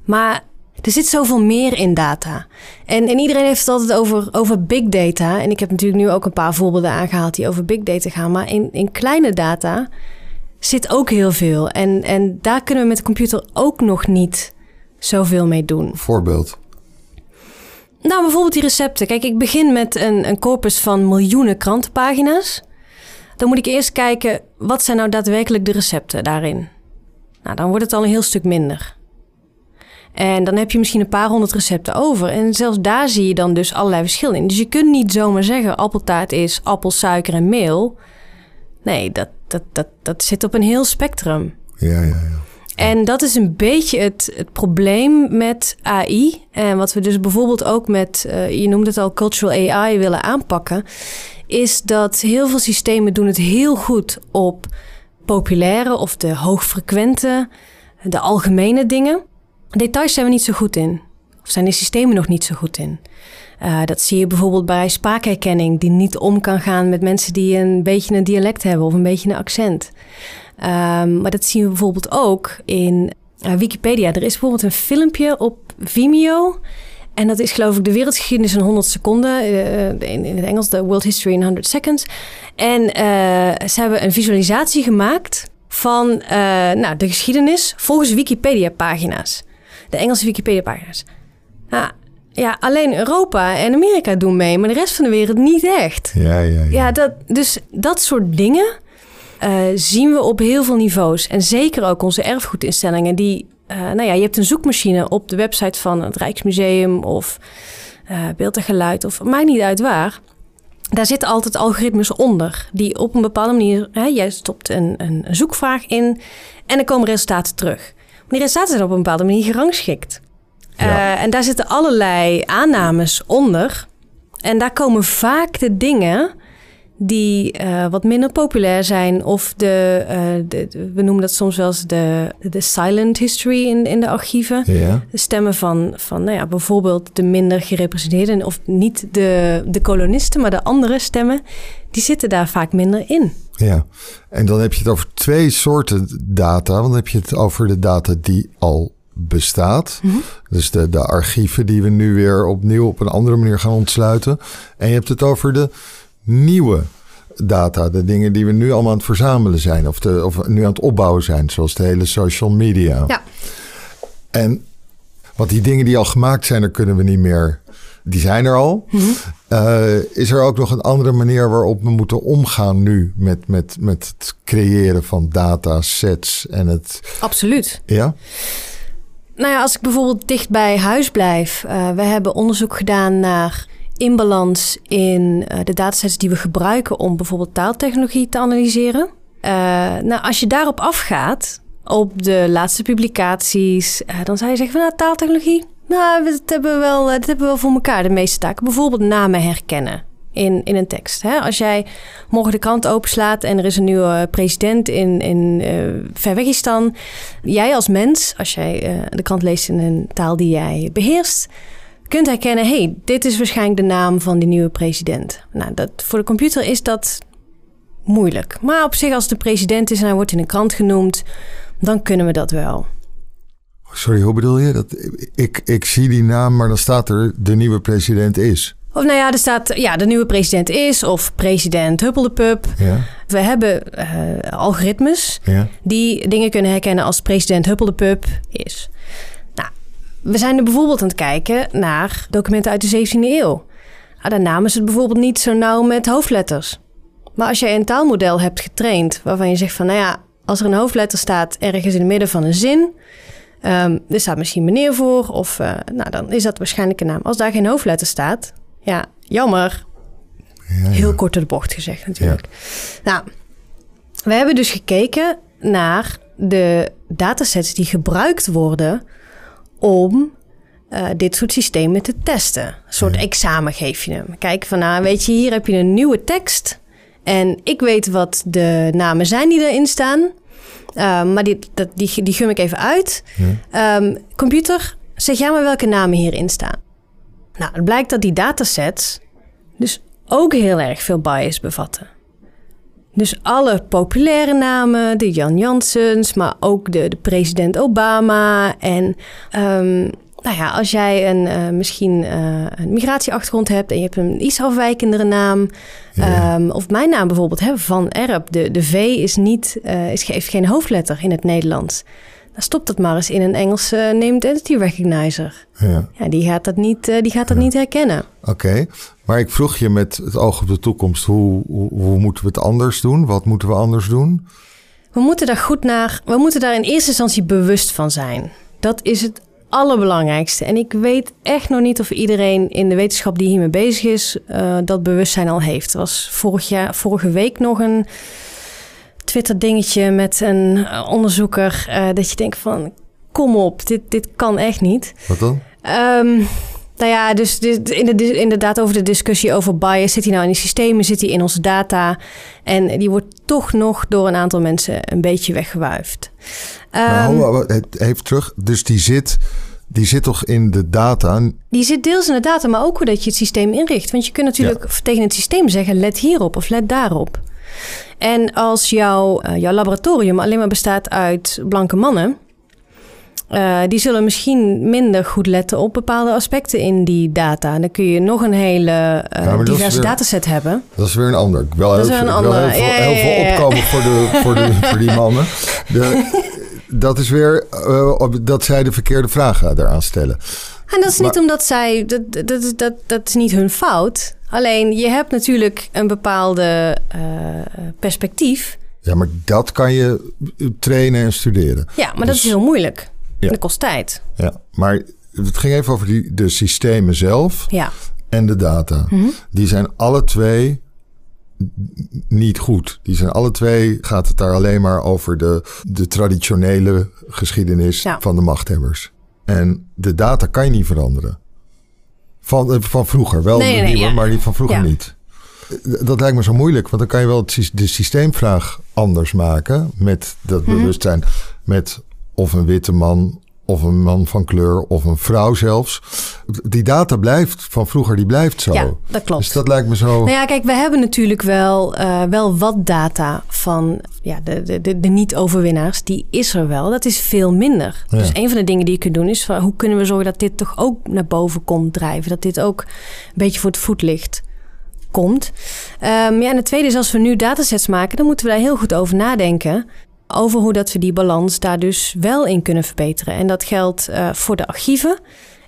Maar er zit zoveel meer in data. En, en iedereen heeft het altijd over, over big data. En ik heb natuurlijk nu ook een paar voorbeelden aangehaald die over big data gaan. Maar in, in kleine data zit ook heel veel. En, en daar kunnen we met de computer ook nog niet zoveel mee doen. Voorbeeld. Nou, bijvoorbeeld die recepten. Kijk, ik begin met een, een corpus van miljoenen krantenpagina's. Dan moet ik eerst kijken, wat zijn nou daadwerkelijk de recepten daarin? Nou, dan wordt het al een heel stuk minder. En dan heb je misschien een paar honderd recepten over. En zelfs daar zie je dan dus allerlei verschillen in. Dus je kunt niet zomaar zeggen, appeltaart is appel, suiker en meel. Nee, dat, dat, dat, dat zit op een heel spectrum. Ja, ja, ja. En dat is een beetje het, het probleem met AI. En wat we dus bijvoorbeeld ook met, eh, je noemde het al, cultural AI willen aanpakken. Is dat heel veel systemen doen het heel goed op populaire of de hoogfrequente, de algemene dingen. Details zijn we niet zo goed in. Of zijn de systemen nog niet zo goed in. Eh, dat zie je bijvoorbeeld bij spraakherkenning, die niet om kan gaan met mensen die een beetje een dialect hebben of een beetje een accent. Ehm, maar dat zien we bijvoorbeeld ook in eh, Wikipedia. Er is bijvoorbeeld een filmpje op Vimeo. En dat is geloof ik de wereldgeschiedenis in 100 seconden. eh, in, in het Engels de World History in 100 Seconds. En eh, ze hebben een visualisatie gemaakt van eh, nou, de geschiedenis volgens Wikipedia-pagina's. De Engelse Wikipedia-pagina's. Nou, ja, alleen Europa en Amerika doen mee, maar de rest van de wereld niet echt. Ja, ja, ja. Ja, dat, dus dat soort dingen eh, zien we op heel veel niveaus. En zeker ook onze erfgoedinstellingen. Die, eh, nou ja, je hebt een zoekmachine op de website van het Rijksmuseum of eh, Beeld en Geluid of maakt niet uit waar. Daar zitten altijd algoritmes onder die op een bepaalde manier, hè, jij stopt een, een, zoekvraag in en er komen resultaten terug. Maar die resultaten zijn op een bepaalde manier gerangschikt. Ja. Eh, en daar zitten allerlei aannames onder. En daar komen vaak de dingen die eh, wat minder populair zijn. Of de, eh, de, we noemen dat soms wel eens de, de silent history in, in de archieven. Ja. De stemmen van, van nou ja, bijvoorbeeld de minder gerepresenteerden, of niet de, de kolonisten, maar de andere stemmen, die zitten daar vaak minder in. Ja, en dan heb je het over twee soorten data. Want dan heb je het over de data die al bestaat. Dus de, de archieven die we nu weer opnieuw op een andere manier gaan ontsluiten. En je hebt het over de nieuwe data. De dingen die we nu allemaal aan het verzamelen zijn. Of, de, of nu aan het opbouwen zijn. Zoals de hele social media. Ja. En want die dingen die al gemaakt zijn, daar kunnen we niet meer. Die zijn er al. Eh, is er ook nog een andere manier waarop we moeten omgaan nu met, met, met het creëren van datasets en het. Absoluut. Ja? Nou ja, als ik bijvoorbeeld dicht bij huis blijf. Uh, we hebben onderzoek gedaan naar inbalans in uh, de datasets die we gebruiken om bijvoorbeeld taaltechnologie te analyseren. Uh, nou, als je daarop afgaat, op de laatste publicaties, dan zou je zeggen van nou, taaltechnologie, nou, dat hebben, we wel, dat hebben we wel voor elkaar, de meeste taken. Bijvoorbeeld namen herkennen in, in een tekst. Hè? Als jij morgen de krant openslaat en er is een nieuwe president in, in uh, Verwegistan. Jij als mens, als jij de krant leest in een taal die jij beheerst, kunt herkennen: hé, hey, dit is waarschijnlijk de naam van die nieuwe president. Nou, dat, voor de computer is dat moeilijk. Maar op zich, als de president is en hij wordt in een krant genoemd, dan kunnen we dat wel. Sorry, hoe bedoel je? Dat, ik, ik zie die naam, maar dan staat er de nieuwe president is. Of nou ja, er staat ja, de nieuwe president is of president Huppeldepup. Ja. We hebben uh, algoritmes ja. die dingen kunnen herkennen als president Huppeldepup is. We zijn er bijvoorbeeld aan het kijken naar documenten uit de 17e eeuw. Nou, daar namen ze het bijvoorbeeld niet zo nauw met hoofdletters. Maar als je een taalmodel hebt getraind waarvan je zegt van, nou ja, als er een hoofdletter staat ergens in het midden van een zin, um, er staat misschien meneer voor, of uh, nou, dan is dat waarschijnlijk een naam. Als daar geen hoofdletter staat, ja, jammer. Ja, Heel kort de bocht gezegd natuurlijk. Nou, we hebben dus gekeken naar de datasets die gebruikt worden om uh, dit soort systemen te testen. Een soort examen geef je hem. Kijk van, nou, weet je, hier heb je een nieuwe tekst. En ik weet wat de namen zijn die erin staan. Uh, maar die, dat, die, die gum ik even uit. Um, computer, zeg jij maar welke namen hierin staan. Nou, het blijkt dat die datasets dus ook heel erg veel bias bevatten. Dus alle populaire namen, de Jan Janssens, maar ook de, de president Obama. En um, nou ja, als jij een, uh, misschien uh, een migratieachtergrond hebt en je hebt een iets afwijkendere naam. Ja. Um, of mijn naam bijvoorbeeld, hè, Van Erp. De, de V is niet, uh, is, heeft geen hoofdletter in het Nederlands. Dan stopt dat maar eens in een Engelse Name Identity Recognizer. Ja. ja die gaat dat niet, uh, die gaat dat niet herkennen. Oké, maar ik vroeg je met het oog op de toekomst, hoe, hoe, hoe, moeten we het anders doen? Wat moeten we anders doen? We moeten daar goed naar, we moeten daar in eerste instantie bewust van zijn. Dat is het allerbelangrijkste. En ik weet echt nog niet of iedereen in de wetenschap die hiermee bezig is, uh, dat bewustzijn al heeft. Er was vorig jaar, vorige week nog een Twitter-dingetje met een eh, onderzoeker. Uh, dat je denkt van, kom op, dit, dit kan echt niet. Wat dan? Um, nou ja, dus inderdaad over de discussie over bias. Zit hij nou in die systemen? Zit hij in onze data? En die wordt toch nog door een aantal mensen een beetje weggewuifd. Um, heeft terug. Dus die zit, die zit toch in de data? Die zit deels in de data, maar ook hoe dat je het systeem inricht. Want je kunt natuurlijk tegen het systeem zeggen: let hierop of let daarop. En als jouw, uh, jouw laboratorium alleen maar bestaat uit blanke mannen. Uh, die zullen misschien minder goed letten op bepaalde aspecten in die data. En dan kun je nog een hele uh, ja, diverse weer, dataset hebben. Dat is weer een ander. Wel heel. Wel heel, veel, heel veel opkomen voor, de, voor, de, voor die mannen. De, dat is weer uh, dat zij de verkeerde vragen daaraan stellen. En dat is niet omdat zij. Dat, dat, dat, dat is niet hun fout. Alleen je hebt natuurlijk een bepaalde uh, perspectief. Ja, maar dat kan je trainen en studeren. Ja, maar dat is dus- heel moeilijk. Ja. Dat kost tijd. Ja, maar het ging even over die, de systemen zelf ja. en de data. Mm -hmm. Die zijn alle twee niet goed. Die zijn alle twee, gaat het daar alleen maar over de, de traditionele geschiedenis ja. van de machthebbers. En de data kan je niet veranderen. Van, eh, van vroeger, wel nee, de nieuwe, ja. maar die van vroeger ja. niet. Dat lijkt me zo moeilijk, want dan kan je wel de systeemvraag anders maken met dat mm -hmm. bewustzijn. Met of een witte man of een man van kleur of een vrouw zelfs. Die data blijft van vroeger, die blijft zo. Ja, dat klopt. Dus dat lijkt me zo. Nou ja, kijk, we hebben natuurlijk wel, uh, wel wat data van ja, de, de, de, niet-overwinnaars. Die is er wel. Dat is veel minder. Ja. Dus een van de dingen die je kunt doen is van, hoe kunnen we zorgen dat dit toch ook naar boven komt drijven? Dat dit ook een beetje voor het voetlicht komt. Um, ja, en het tweede is als we nu datasets maken, dan moeten we daar heel goed over nadenken over hoe dat we die balans daar dus wel in kunnen verbeteren. En dat geldt uh, voor de archieven.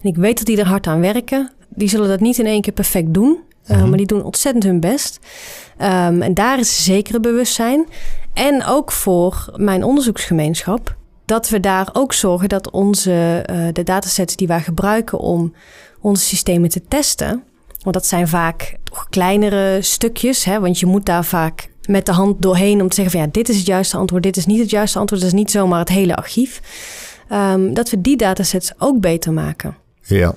En ik weet dat die er hard aan werken. Die zullen dat niet in één keer perfect doen, uh, mm-hmm. maar die doen ontzettend hun best. Um, en daar is zekere bewustzijn. En ook voor mijn onderzoeksgemeenschap. dat we daar ook zorgen dat onze, uh, de datasets die wij gebruiken om onze systemen te testen, want dat zijn vaak toch kleinere stukjes, hè, want je moet daar vaak met de hand doorheen om te zeggen van ja, dit is het juiste antwoord, dit is niet het juiste antwoord, dat is niet zomaar het hele archief. Um, dat we die datasets ook beter maken. Ja,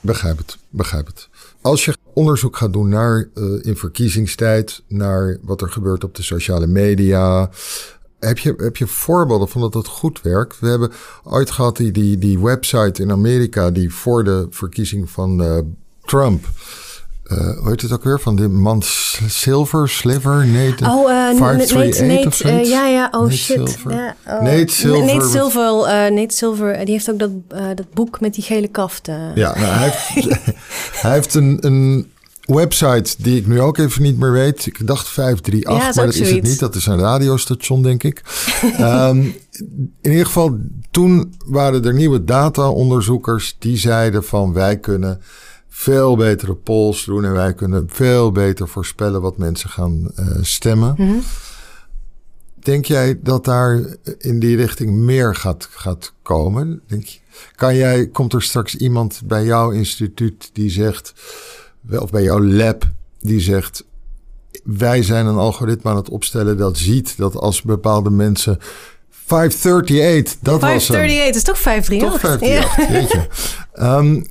begrijp het, begrijp het. Als je onderzoek gaat doen naar uh, in verkiezingstijd, naar wat er gebeurt op de sociale media, heb je, heb je voorbeelden van dat het goed werkt? We hebben ooit gehad die, die, website in Amerika die voor de verkiezing van uh, Trump. Uh, hoe heet het ook weer? Van de man Silver, Sliver, Nate, oh, uh, 538 Nate, of zoiets? Uh, ja, ja, oh Nate shit. Silver. Ja, oh. Nate Silver. Nate Silver, Nate Silver, die heeft ook dat, dat boek met die gele kaft. Ja, nou, hij heeft, hij heeft een, een website die ik nu ook even niet meer weet. Ik dacht 538, Ja, is maar dat is het niet. Dat is een radiostation, denk ik. Ehm, in ieder geval, toen waren er nieuwe data-onderzoekers die zeiden van wij kunnen veel betere polls doen en wij kunnen veel beter voorspellen wat mensen gaan eh, stemmen. Mhm. Denk jij dat daar in die richting meer gaat, gaat komen? Denk je, kan jij, komt er straks iemand bij jouw instituut die zegt, of bij jouw lab, die zegt: Wij zijn een algoritme aan het opstellen dat ziet dat als bepaalde mensen. 538, dat was hem. 538 is toch 538? Toch 538, jeetje. Ehm,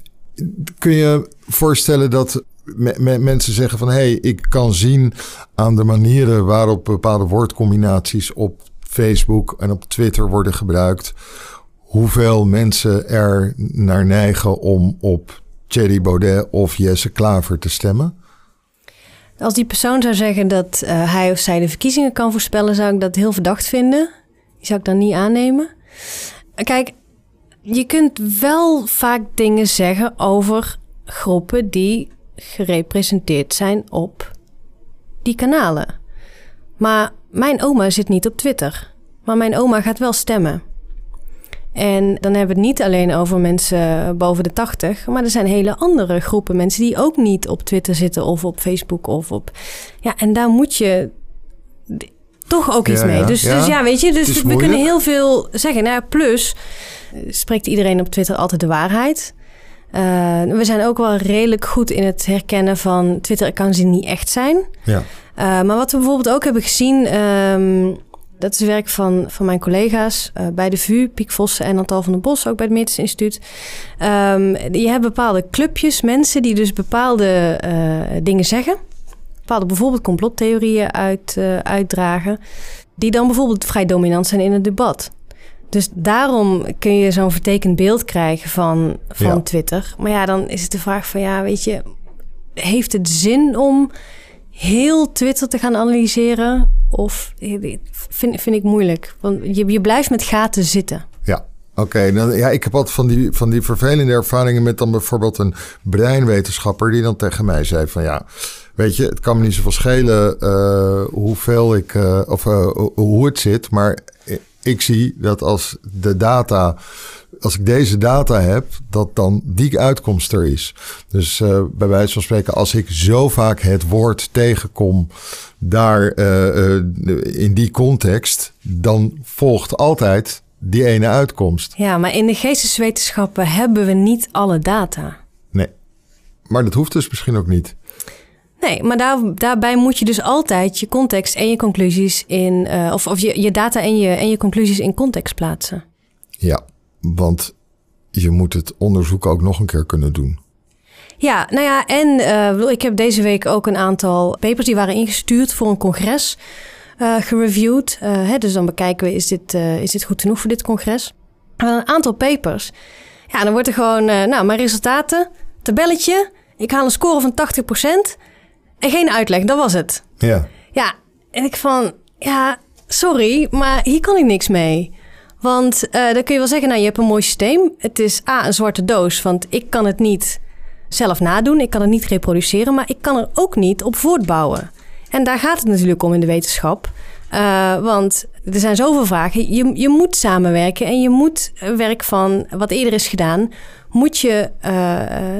kun je voorstellen dat me- me- mensen zeggen van... hé, hey, ik kan zien aan de manieren waarop bepaalde woordcombinaties... op Facebook en op Twitter worden gebruikt... hoeveel mensen er naar neigen om op Thierry Baudet of Jesse Klaver te stemmen? Als die persoon zou zeggen dat eh, hij of zij de verkiezingen kan voorspellen, zou ik dat heel verdacht vinden. Die zou ik dan niet aannemen. Kijk, je kunt wel vaak dingen zeggen over groepen die gerepresenteerd zijn op die kanalen. Maar mijn oma zit niet op Twitter. Maar mijn oma gaat wel stemmen. En dan hebben we het niet alleen over mensen boven de 80, maar er zijn hele andere groepen mensen die ook niet op Twitter zitten of op Facebook of op. Ja, en daar moet je toch ook iets Ja, mee. Dus Ja, dus ja, weet je, het dus we kunnen heel veel zeggen. Nou, plus eh, spreekt iedereen op Twitter altijd de waarheid. Eh, we zijn ook wel redelijk goed in het herkennen van Twitter-accounts die niet echt zijn. Ja. Uh, maar wat we bijvoorbeeld ook hebben gezien, um, dat is werk van, van mijn collega's uh, bij de VU, Piek Vossen en Antal van den Bos, ook bij het Medisch Instituut. Um, je hebt bepaalde clubjes, mensen die dus bepaalde dingen zeggen. Bepaalde bijvoorbeeld complottheorieën uit, uitdragen. Die dan bijvoorbeeld vrij dominant zijn in het debat. Dus daarom kun je zo'n vertekend beeld krijgen van, van Ja. Twitter. Maar ja, dan is het de vraag van ja, weet je, heeft het zin om heel Twitter te gaan analyseren? Of vind, vind ik moeilijk. Want je, je blijft met gaten zitten. Ja, oké. Nou, ja, ik heb altijd van die, van die vervelende ervaringen met dan bijvoorbeeld een breinwetenschapper die dan tegen mij zei van ja, weet je, het kan me niet zoveel schelen uh, hoeveel ik uh, of uh, hoe het zit, maar ik zie dat als de data, als ik deze data heb, dat dan die uitkomst er is. Dus bij wijze van spreken, als ik zo vaak het woord tegenkom daar in die context, dan volgt altijd die ene uitkomst. Ja, maar in de geesteswetenschappen hebben we niet alle data. Nee, maar dat hoeft dus misschien ook niet. Nee, maar daar, daarbij moet je dus altijd je context en je conclusies in, uh, of, of je, je data en je, en je conclusies in context plaatsen. Ja, want je moet het onderzoek ook nog een keer kunnen doen. Ja, nou ja, en uh, ik heb deze week ook een aantal papers die waren ingestuurd voor een congres uh, gereviewd. Hè, dus dan bekijken we, is dit, is dit goed genoeg voor dit congres? een aantal papers. Ja, dan wordt er gewoon, nou, mijn resultaten, tabelletje. Ik haal een score van 80%. En geen uitleg, dat was het. Ja. Ja, en ik van, ja, sorry, maar hier kan ik niks mee. Want uh, dan kun je wel zeggen, nou, je hebt een mooi systeem. Het is A, een zwarte doos, want ik kan het niet zelf nadoen. Ik kan het niet reproduceren, maar ik kan er ook niet op voortbouwen. En daar gaat het natuurlijk om in de wetenschap. Uh, want er zijn zoveel vragen. Je, je moet samenwerken en je moet werk van wat eerder is gedaan, moet je, uh,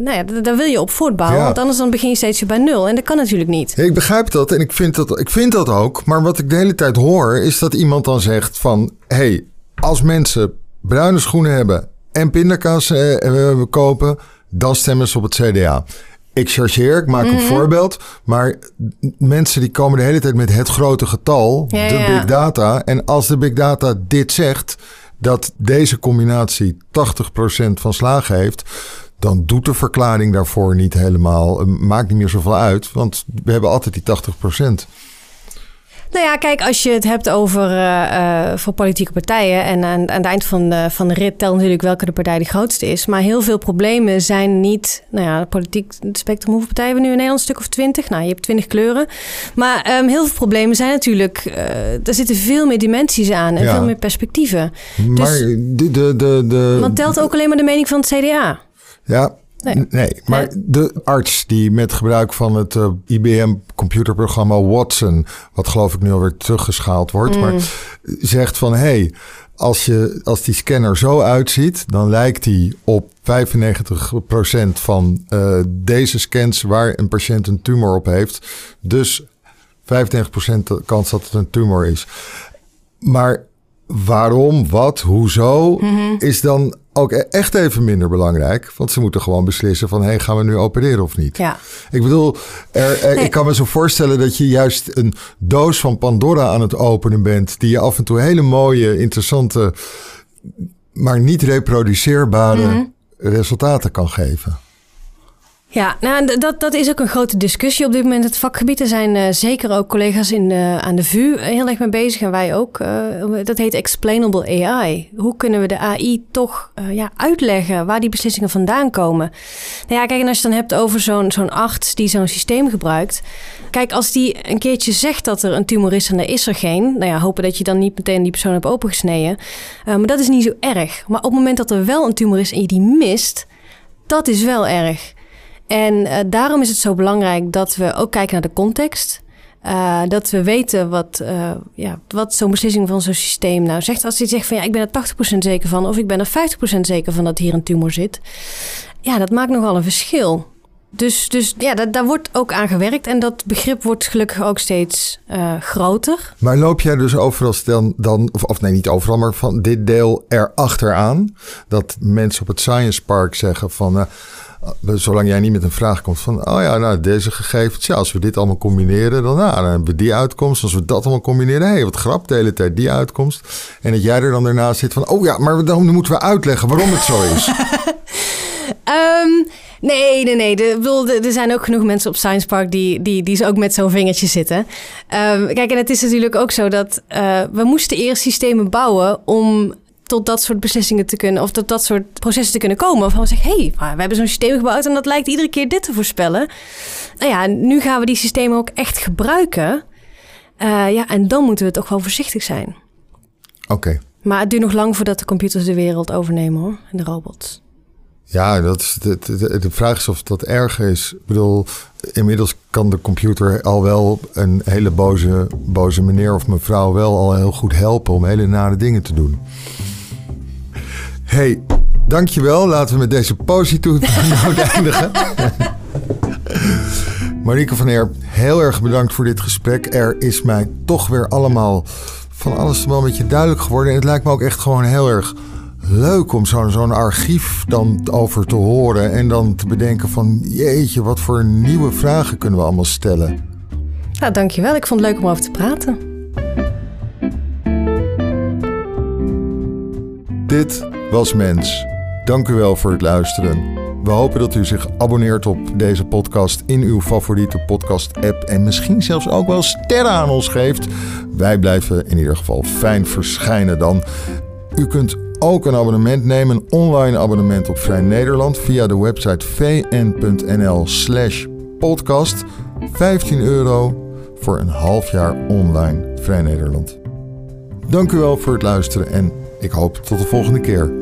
nou ja, daar wil je op voortbouwen. Ja. Want anders dan begin je steeds weer bij nul. En dat kan natuurlijk niet. Ik begrijp dat en ik vind dat, ik vind dat ook. Maar wat ik de hele tijd hoor, is dat iemand dan zegt van... hey, als mensen bruine schoenen hebben en pindakaas eh, kopen, dan stemmen ze op het CDA. Ik chargeer, ik maak een Mhm. voorbeeld. Maar mensen die komen de hele tijd met het grote getal, Ja, de ja. big data. En als de big data dit zegt, dat deze combinatie 80% van slagen heeft... dan doet de verklaring daarvoor niet helemaal... eh, maakt niet meer zoveel uit, want we hebben altijd die 80%. Nou ja, kijk, als je het hebt over eh, eh, voor politieke partijen. En aan, aan het eind van de, van de rit telt natuurlijk welke de partij de grootste is. Maar heel veel problemen zijn niet. Nou ja, politiek het spectrum, hoeveel partijen we nu in Nederland? Een stuk of twintig? Nou, je hebt twintig kleuren. Maar ehm, heel veel problemen zijn natuurlijk. eh er zitten veel meer dimensies aan en Ja. veel meer perspectieven. Maar de, de, de, de, Want telt ook alleen maar de mening van het CDA. Ja, Nee. Maar de arts die met gebruik van het eh, IBM-computerprogramma Watson, wat geloof ik nu alweer teruggeschaald wordt, maar zegt van hé, hey, als, je, als die scanner zo uitziet, dan lijkt die op 95% van eh, deze scans waar een patiënt een tumor op heeft. Dus 95% kans dat het een tumor is. Maar waarom, wat, hoezo, is dan ook e- echt even minder belangrijk. Want ze moeten gewoon beslissen van... hey, gaan we nu opereren of niet? Ja. Ik bedoel, er, er- Nee. ik kan me zo voorstellen dat je juist een doos van Pandora aan het openen bent... die je af en toe hele mooie, interessante, maar niet reproduceerbare resultaten kan geven. Ja, nou, dat, dat is ook een grote discussie op dit moment. Het vakgebied, er zijn eh, zeker ook collega's in de, aan de VU heel erg mee bezig. En wij ook. eh, dat heet explainable AI. Hoe kunnen we de AI toch eh, ja, uitleggen waar die beslissingen vandaan komen? Nou ja, kijk, en als je het dan hebt over zo'n arts die zo'n systeem gebruikt. Kijk, als die een keertje zegt dat er een tumor is en er is er geen. Nou ja, hopen dat je dan niet meteen die persoon hebt opengesneden. Eh, maar dat is niet zo erg. Maar op het moment dat er wel een tumor is en je die mist, dat is wel erg. En eh, daarom is het zo belangrijk dat we ook kijken naar de context. Eh, dat we weten wat, eh, ja, wat zo'n beslissing van zo'n systeem nou zegt. Als hij zegt van ja, ik ben er 80% zeker van, of ik ben er 50% zeker van dat hier een tumor zit. Ja, dat maakt nogal een verschil. Dus, dus ja, da- daar wordt ook aan gewerkt. En dat begrip wordt gelukkig ook steeds groter. Maar loop jij dus overal dan, dan of, of nee, niet overal, maar van dit deel erachteraan? Dat mensen op het Science Park zeggen van... eh, zolang jij niet met een vraag komt van... oh ja, nou, deze gegevens, ja, als we dit allemaal combineren... dan, nou, dan hebben we die uitkomst. Als we dat allemaal combineren, hé, hey, wat grap, de hele tijd die uitkomst. En dat jij er dan daarnaast zit van... oh ja, maar dan moeten we uitleggen waarom het zo is. Ehm, nee, nee, nee. De, bedoel, er zijn ook genoeg mensen op Science Park die, die, die ook met zo'n vingertje zitten. Ehm, kijk, en het is natuurlijk ook zo dat eh, we moesten eerst systemen bouwen om tot dat soort beslissingen te kunnen, of tot dat soort processen te kunnen komen. Waarvan we zeggen, hé, hey, we hebben zo'n systeem gebouwd en dat lijkt iedere keer dit te voorspellen. Nou ja, nu gaan we die systemen ook echt gebruiken. Eh, ja, en dan moeten we toch wel voorzichtig zijn. Oké. Maar het duurt nog lang voordat de computers de wereld overnemen hoor, en de robots. Ja, dat is de, de, de vraag is of dat erg is. Ik bedoel, inmiddels kan de computer al wel een hele boze, boze meneer of mevrouw wel al heel goed helpen om hele nare dingen te doen. Hey, dankjewel. Laten we met deze positieve noot eindigen. Marieke van Eer, heel erg bedankt voor dit gesprek. Er is mij toch weer allemaal van alles wel een beetje duidelijk geworden. En het lijkt me ook echt gewoon heel erg leuk om zo'n zo'n archief dan over te horen. En dan te bedenken van, jeetje, wat voor nieuwe vragen kunnen we allemaal stellen. Nou, dankjewel. Ik vond het leuk om over te praten. Dit was Mens. Dank u wel voor het luisteren. We hopen dat u zich abonneert op deze podcast in uw favoriete podcast-app en misschien zelfs ook wel sterren aan ons geeft. Wij blijven in ieder geval fijn verschijnen dan. U kunt ook een abonnement nemen, een online abonnement op Vrij Nederland via de website vn.nl/slash podcast. 15 euro voor een half jaar online Vrij Nederland. Dank u wel voor het luisteren en ik hoop tot de volgende keer.